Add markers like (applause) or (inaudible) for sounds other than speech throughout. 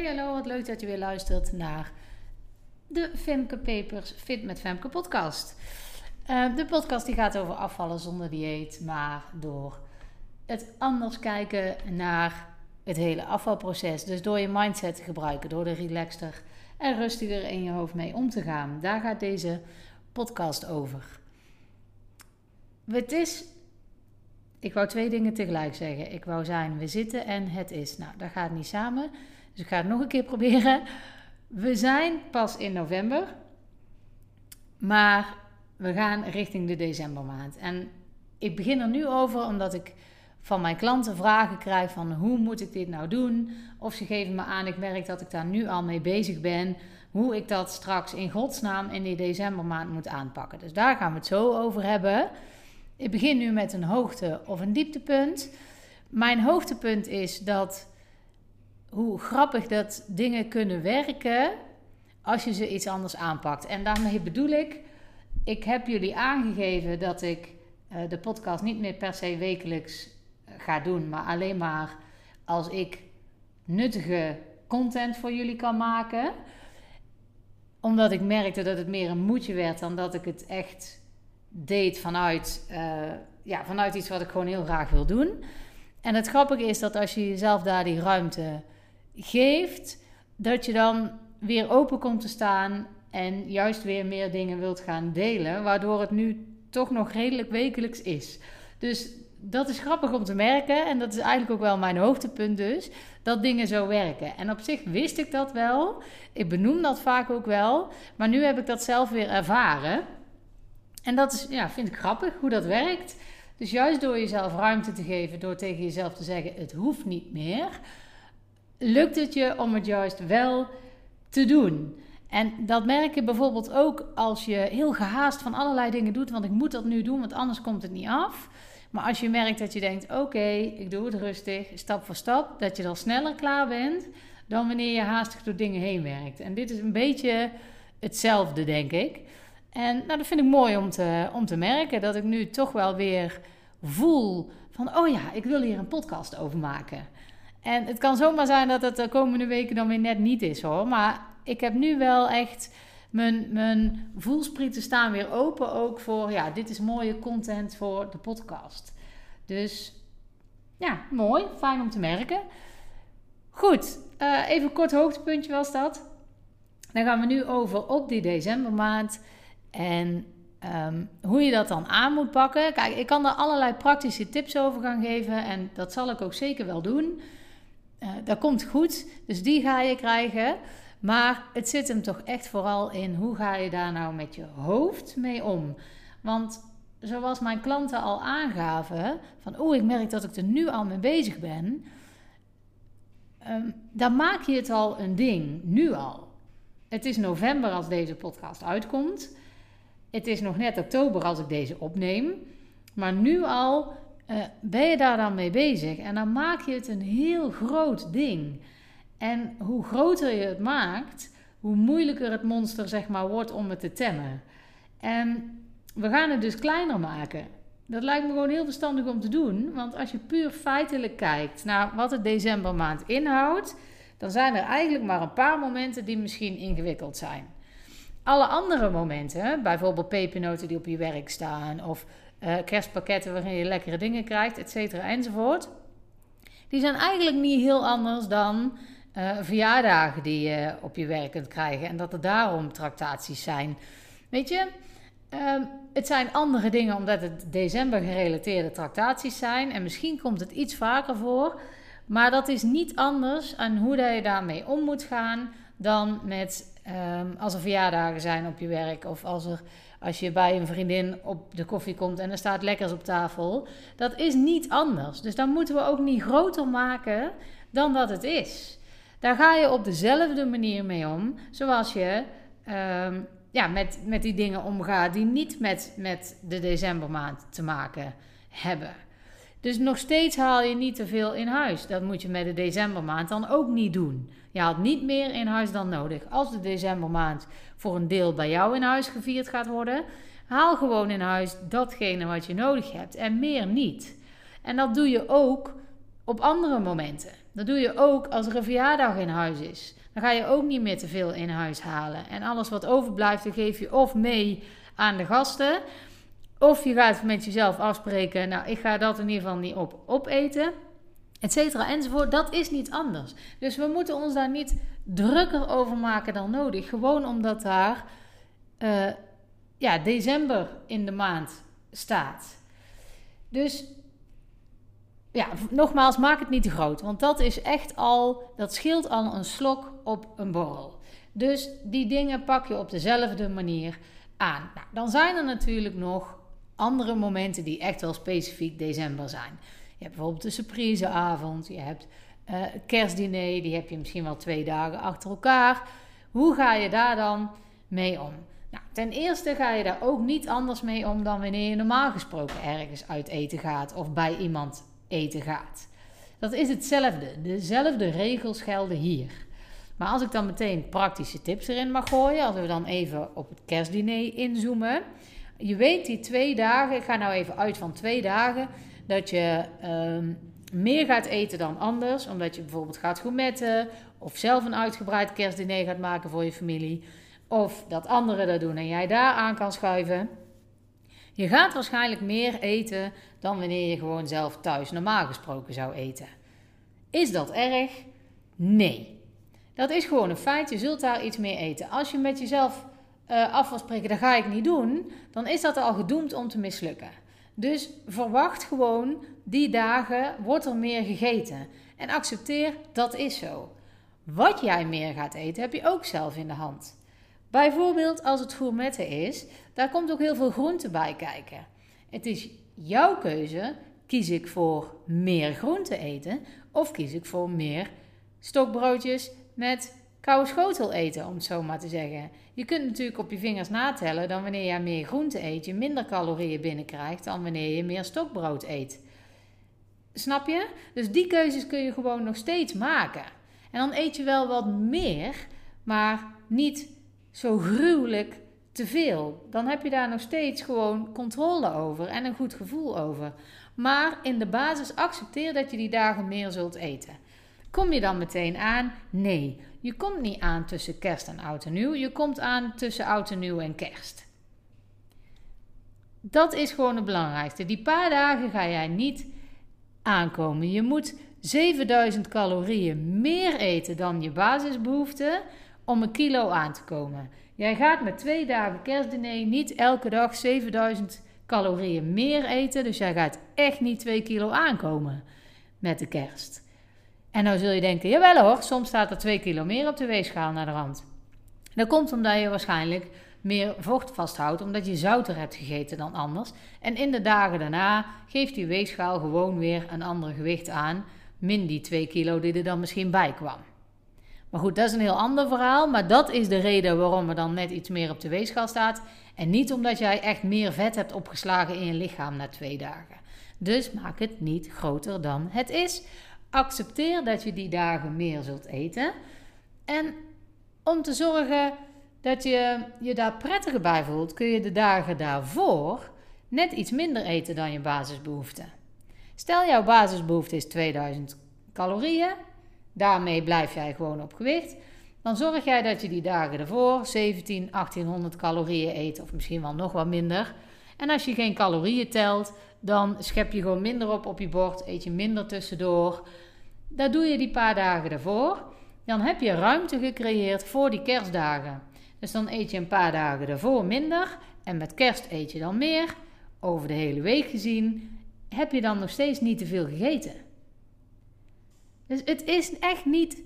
Hey hallo, wat leuk dat je weer luistert naar de Femke Papers Fit met Femke podcast. Uh, de podcast die gaat over afvallen zonder dieet, maar door het anders kijken naar het hele afvalproces. Dus door je mindset te gebruiken, door er relaxter en rustiger in je hoofd mee om te gaan. Daar gaat deze podcast over. Het is ik wou twee dingen tegelijk zeggen. Ik wou zijn we zitten en het is. Nou, dat gaat niet samen. Dus ik ga het nog een keer proberen. We zijn pas in november. Maar we gaan richting de decembermaand. En ik begin er nu over omdat ik van mijn klanten vragen krijg van hoe moet ik dit nou doen? Of ze geven me aan, ik merk dat ik daar nu al mee bezig ben. Hoe ik dat straks in godsnaam in die decembermaand moet aanpakken. Dus daar gaan we het zo over hebben. Ik begin nu met een hoogte- of een dieptepunt. Mijn hoogtepunt is dat hoe grappig dat dingen kunnen werken als je ze iets anders aanpakt. En daarmee bedoel ik, ik heb jullie aangegeven dat ik uh, de podcast niet meer per se wekelijks eh, ga doen, maar alleen maar als ik nuttige content voor jullie kan maken. Omdat ik merkte dat het meer een moedje werd dan dat ik het echt deed vanuit, uh, ja, vanuit iets wat ik gewoon heel graag wil doen. En het grappige is dat als je jezelf daar die ruimte geeft, dat je dan weer open komt te staan en juist weer meer dingen wilt gaan delen, waardoor het nu toch nog redelijk wekelijks is. Dus dat is grappig om te merken en dat is eigenlijk ook wel mijn hoogtepunt dus, dat dingen zo werken. En op zich wist ik dat wel, ik benoem dat vaak ook wel, maar nu heb ik dat zelf weer ervaren. En dat is, ja, vind ik grappig hoe dat werkt. Dus juist door jezelf ruimte te geven, door tegen jezelf te zeggen: het hoeft niet meer, lukt het je om het juist wel te doen. En dat merk je bijvoorbeeld ook als je heel gehaast van allerlei dingen doet, want ik moet dat nu doen, want anders komt het niet af. Maar als je merkt dat je denkt: oké, ik doe het rustig, stap voor stap, dat je dan sneller klaar bent dan wanneer je haastig door dingen heen werkt. En dit is een beetje hetzelfde, denk ik. En nou, dat vind ik mooi om te, om te merken. Dat ik nu toch wel weer voel van... oh ja, ik wil hier een podcast over maken. En het kan zomaar zijn dat het de komende weken dan weer net niet is hoor. Maar ik heb nu wel echt... Mijn, mijn voelsprieten staan weer open ook voor... ja, dit is mooie content voor de podcast. Dus ja, mooi. Fijn om te merken. Goed, uh, even een kort hoogtepuntje was dat. Dan gaan we nu over op die decembermaand... En um, hoe je dat dan aan moet pakken. Kijk, ik kan er allerlei praktische tips over gaan geven. En dat zal ik ook zeker wel doen. Uh, dat komt goed. Dus die ga je krijgen. Maar het zit hem toch echt vooral in hoe ga je daar nou met je hoofd mee om. Want zoals mijn klanten al aangaven, van oeh, ik merk dat ik er nu al mee bezig ben. Um, dan maak je het al een ding, nu al. Het is november als deze podcast uitkomt. Het is nog net oktober als ik deze opneem. Maar nu al uh, ben je daar dan mee bezig. En dan maak je het een heel groot ding. En hoe groter je het maakt, hoe moeilijker het monster zeg maar wordt om het te temmen. En we gaan het dus kleiner maken. Dat lijkt me gewoon heel verstandig om te doen. Want als je puur feitelijk kijkt naar wat het decembermaand inhoudt, dan zijn er eigenlijk maar een paar momenten die misschien ingewikkeld zijn alle andere momenten, bijvoorbeeld pepernoten die op je werk staan of uh, kerstpakketten waarin je lekkere dingen krijgt, et cetera enzovoort, die zijn eigenlijk niet heel anders dan uh, verjaardagen die je op je werk kunt krijgen en dat er daarom tractaties zijn. Weet je, uh, het zijn andere dingen omdat het december gerelateerde tractaties zijn en misschien komt het iets vaker voor, maar dat is niet anders aan hoe dat je daarmee om moet gaan dan met Um, als er verjaardagen zijn op je werk of als, er, als je bij een vriendin op de koffie komt en er staat lekkers op tafel. Dat is niet anders. Dus dan moeten we ook niet groter maken dan dat het is. Daar ga je op dezelfde manier mee om, zoals je um, ja, met, met die dingen omgaat die niet met, met de decembermaand te maken hebben. Dus nog steeds haal je niet te veel in huis. Dat moet je met de decembermaand dan ook niet doen. Je haalt niet meer in huis dan nodig. Als de decembermaand voor een deel bij jou in huis gevierd gaat worden, haal gewoon in huis datgene wat je nodig hebt en meer niet. En dat doe je ook op andere momenten. Dat doe je ook als er een verjaardag in huis is. Dan ga je ook niet meer te veel in huis halen. En alles wat overblijft, geef je of mee aan de gasten. Of je gaat met jezelf afspreken, nou, ik ga dat in ieder geval niet op opeten. Etcetera enzovoort. Dat is niet anders. Dus we moeten ons daar niet drukker over maken dan nodig. Gewoon omdat daar uh, ja, december in de maand staat. Dus ja, nogmaals, maak het niet te groot. Want dat is echt al, dat scheelt al een slok op een borrel. Dus die dingen pak je op dezelfde manier aan. Nou, dan zijn er natuurlijk nog andere momenten die echt wel specifiek december zijn. Je hebt bijvoorbeeld de surpriseavond, je hebt uh, kerstdiner, die heb je misschien wel twee dagen achter elkaar. Hoe ga je daar dan mee om? Nou, ten eerste ga je daar ook niet anders mee om dan wanneer je normaal gesproken ergens uit eten gaat of bij iemand eten gaat. Dat is hetzelfde. Dezelfde regels gelden hier. Maar als ik dan meteen praktische tips erin mag gooien, als we dan even op het kerstdiner inzoomen. Je weet die twee dagen, ik ga nou even uit van twee dagen, dat je ehm, meer gaat eten dan anders. Omdat je bijvoorbeeld gaat gourmetten of zelf een uitgebreid kerstdiner gaat maken voor je familie. Of dat anderen dat doen en jij daar aan kan schuiven. Je gaat waarschijnlijk meer eten dan wanneer je gewoon zelf thuis normaal gesproken zou eten. Is dat erg? Nee. Dat is gewoon een feit. Je zult daar iets meer eten. Als je met jezelf uh, af dat ga ik niet doen, dan is dat al gedoemd om te mislukken. Dus verwacht gewoon, die dagen wordt er meer gegeten. En accepteer, dat is zo. Wat jij meer gaat eten, heb je ook zelf in de hand. Bijvoorbeeld als het gourmetten is, daar komt ook heel veel groente bij kijken. Het is jouw keuze, kies ik voor meer groente eten of kies ik voor meer stokbroodjes met koude schotel eten, om het zo maar te zeggen. Je kunt natuurlijk op je vingers natellen dan wanneer je meer groente eet, je minder calorieën binnenkrijgt dan wanneer je meer stokbrood eet. Snap je? Dus die keuzes kun je gewoon nog steeds maken. En dan eet je wel wat meer, maar niet zo gruwelijk te veel. Dan heb je daar nog steeds gewoon controle over en een goed gevoel over. Maar in de basis accepteer dat je die dagen meer zult eten. Kom je dan meteen aan? Nee, je komt niet aan tussen kerst en oud en nieuw. Je komt aan tussen oud en nieuw en kerst. Dat is gewoon het belangrijkste. Die paar dagen ga jij niet aankomen. Je moet 7000 calorieën meer eten dan je basisbehoefte om een kilo aan te komen. Jij gaat met twee dagen kerstdiner niet elke dag 7000 calorieën meer eten. Dus jij gaat echt niet 2 kilo aankomen met de kerst. En nou zul je denken, jawel hoor, soms staat er 2 kilo meer op de weegschaal naar de rand. Dat komt omdat je waarschijnlijk meer vocht vasthoudt, omdat je zouter hebt gegeten dan anders. En in de dagen daarna geeft die weegschaal gewoon weer een ander gewicht aan, min die 2 kilo die er dan misschien bij kwam. Maar goed, dat is een heel ander verhaal. Maar dat is de reden waarom er dan net iets meer op de weegschaal staat. En niet omdat jij echt meer vet hebt opgeslagen in je lichaam na twee dagen. Dus maak het niet groter dan het is. Accepteer dat je die dagen meer zult eten. En om te zorgen dat je je daar prettiger bij voelt, kun je de dagen daarvoor net iets minder eten dan je basisbehoefte. Stel jouw basisbehoefte is 2000 calorieën Daarmee blijf jij gewoon op gewicht. Dan zorg jij dat je die dagen ervoor 17, 1800 calorieën eet, of misschien wel nog wat minder. En als je geen calorieën telt, dan schep je gewoon minder op op je bord, eet je minder tussendoor. Dat doe je die paar dagen ervoor. Dan heb je ruimte gecreëerd voor die kerstdagen. Dus dan eet je een paar dagen ervoor minder en met kerst eet je dan meer. Over de hele week gezien heb je dan nog steeds niet te veel gegeten. Dus het is echt niet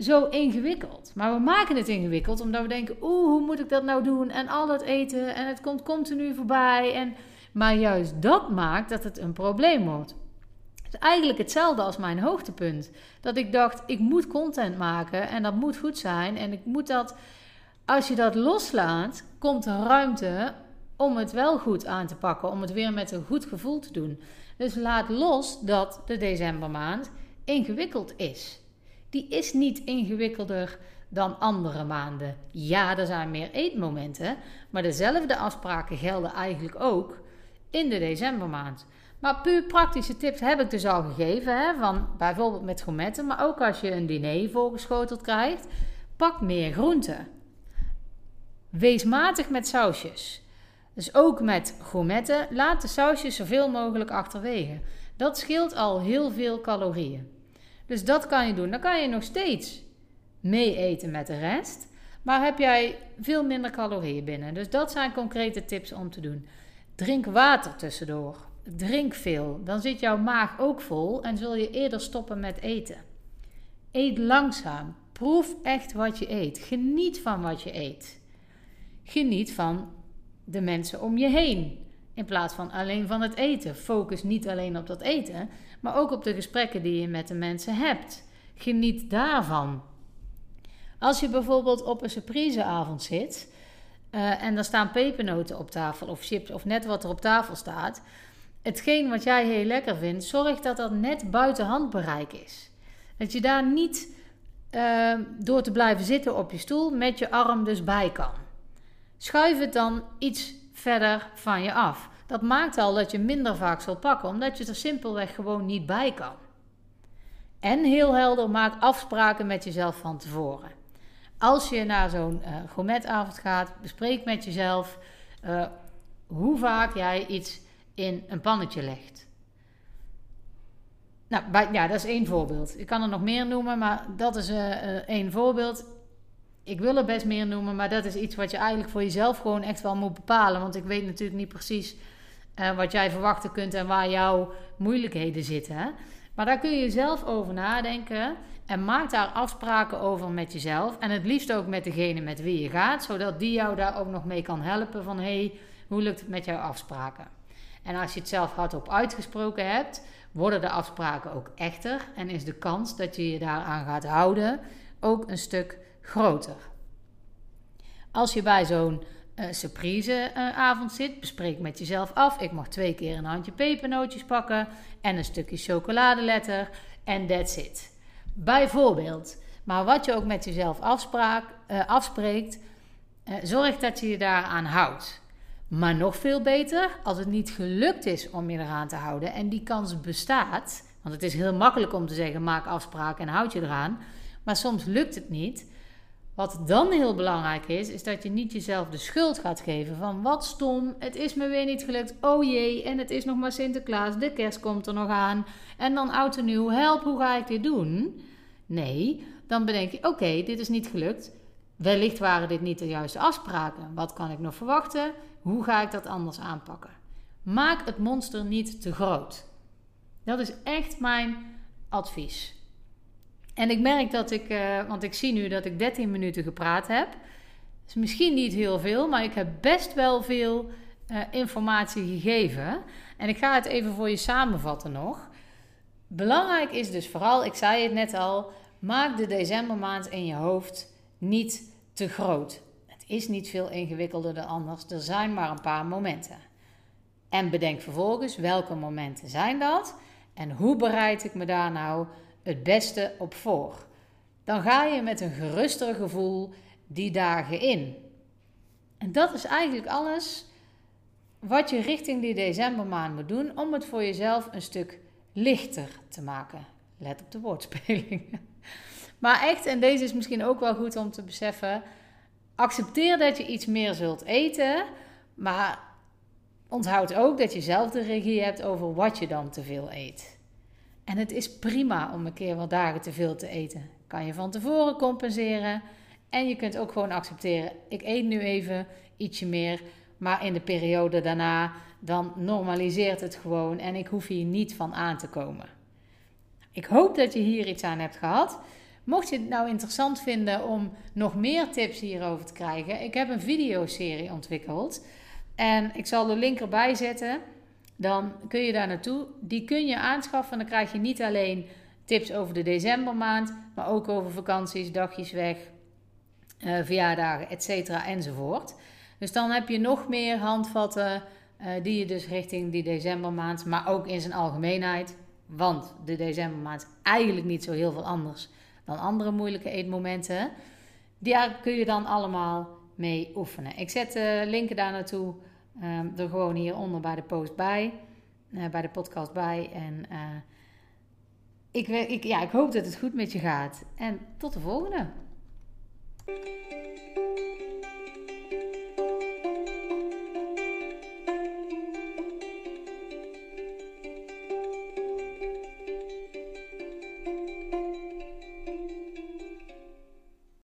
zo ingewikkeld. Maar we maken het ingewikkeld omdat we denken: oeh, hoe moet ik dat nou doen? En al dat eten en het komt continu voorbij. En... Maar juist dat maakt dat het een probleem wordt. Het is eigenlijk hetzelfde als mijn hoogtepunt. Dat ik dacht: ik moet content maken en dat moet goed zijn. En ik moet dat. Als je dat loslaat, komt er ruimte om het wel goed aan te pakken. Om het weer met een goed gevoel te doen. Dus laat los dat de decembermaand ingewikkeld is. Die is niet ingewikkelder dan andere maanden. Ja, er zijn meer eetmomenten, maar dezelfde afspraken gelden eigenlijk ook in de decembermaand. Maar puur praktische tips heb ik dus al gegeven. Hè, van bijvoorbeeld met gourmetten. Maar ook als je een diner voorgeschoteld krijgt. Pak meer groenten. Wees matig met sausjes. Dus ook met gourmetten. Laat de sausjes zoveel mogelijk achterwege. Dat scheelt al heel veel calorieën. Dus dat kan je doen. Dan kan je nog steeds mee eten met de rest. Maar heb jij veel minder calorieën binnen. Dus dat zijn concrete tips om te doen. Drink water tussendoor. Drink veel. Dan zit jouw maag ook vol en zul je eerder stoppen met eten. Eet langzaam. Proef echt wat je eet. Geniet van wat je eet. Geniet van de mensen om je heen. In plaats van alleen van het eten. Focus niet alleen op dat eten, maar ook op de gesprekken die je met de mensen hebt. Geniet daarvan. Als je bijvoorbeeld op een surpriseavond zit uh, en er staan pepernoten op tafel of chips of net wat er op tafel staat, hetgeen wat jij heel lekker vindt, zorg dat dat net buiten handbereik is. Dat je daar niet uh, door te blijven zitten op je stoel met je arm dus bij kan. Schuif het dan iets verder van je af. Dat maakt al dat je minder vaak zal pakken, omdat je er simpelweg gewoon niet bij kan. En heel helder, maak afspraken met jezelf van tevoren. Als je naar zo'n uh, gourmetavond gaat, bespreek met jezelf uh, hoe vaak jij iets in een pannetje legt. Nou, ja, dat is één voorbeeld. Ik kan er nog meer noemen, maar dat is uh, één voorbeeld. Ik wil er best meer noemen, maar dat is iets wat je eigenlijk voor jezelf gewoon echt wel moet bepalen. Want ik weet natuurlijk niet precies wat jij verwachten kunt en waar jouw moeilijkheden zitten. Hè? Maar daar kun je zelf over nadenken. En maak daar afspraken over met jezelf. En het liefst ook met degene met wie je gaat, zodat die jou daar ook nog mee kan helpen van hey, hoe lukt het met jouw afspraken? En als je het zelf hardop uitgesproken hebt, worden de afspraken ook echter en is de kans dat je je daaraan gaat houden ook een stuk groter. Als je bij zo'n uh, surpriseavond uh, zit, bespreek met jezelf af: ik mag twee keer een handje pepernootjes pakken en een stukje chocoladeletter en that's it. Bijvoorbeeld. Maar wat je ook met jezelf afspraak, uh, afspreekt, zorg dat je je daaraan houdt. Maar nog veel beter, als het niet gelukt is om je eraan te houden en die kans bestaat, want het is heel makkelijk om te zeggen: maak afspraken en houd je eraan. Maar soms lukt het niet. Wat dan heel belangrijk is, is dat je niet jezelf de schuld gaat geven van wat stom, het is me weer niet gelukt, oh jee, en het is nog maar Sinterklaas, de kerst komt er nog aan, en dan oud en nieuw, help, hoe ga ik dit doen? Nee, dan bedenk je, oké, dit is niet gelukt, wellicht waren dit niet de juiste afspraken, wat kan ik nog verwachten, hoe ga ik dat anders aanpakken? Maak het monster niet te groot. Dat is echt mijn advies. En ik merk dat ik, uh, want ik zie nu dat ik 13 minuten gepraat heb. Is misschien niet heel veel, maar ik heb best wel veel uh, informatie gegeven. En ik ga het even voor je samenvatten nog. Belangrijk is dus vooral, ik zei het net al, maak de decembermaand in je hoofd niet te groot. Het is niet veel ingewikkelder dan anders. Er zijn maar een paar momenten. En bedenk vervolgens welke momenten zijn dat en hoe bereid ik me daar nou het beste op voor. Dan ga je met een geruster gevoel die dagen in. En dat is eigenlijk alles wat je richting die decembermaand moet doen om het voor jezelf een stuk lichter te maken. Let op de woordspeling. (laughs) Maar echt, en deze is misschien ook wel goed om te beseffen. Accepteer dat je iets meer zult eten, maar onthoud ook dat je zelf de regie hebt over wat je dan te veel eet. En het is prima om een keer wat dagen te veel te eten. Kan je van tevoren compenseren. En je kunt ook gewoon accepteren: ik eet nu even ietsje meer, maar in de periode daarna dan normaliseert het gewoon en ik hoef hier niet van aan te komen. Ik hoop dat je hier iets aan hebt gehad. Mocht je het nou interessant vinden om nog meer tips hierover te krijgen, ik heb een videoserie ontwikkeld en ik zal de link erbij zetten dan kun je daar naartoe. Die kun je aanschaffen. Dan krijg je niet alleen tips over de decembermaand, maar ook over vakanties, dagjes weg, uh, verjaardagen, etc. enzovoort. Dus dan heb je nog meer handvatten uh, die je dus richting die decembermaand, maar ook in zijn algemeenheid, want de decembermaand eigenlijk niet zo heel veel anders dan andere moeilijke eetmomenten. Daar kun je dan allemaal mee oefenen. Ik zet de linken daar naartoe um, er gewoon hieronder bij de post bij. bij de podcast bij. En ik, ik, ja, ik hoop dat het goed met je gaat. En tot de volgende.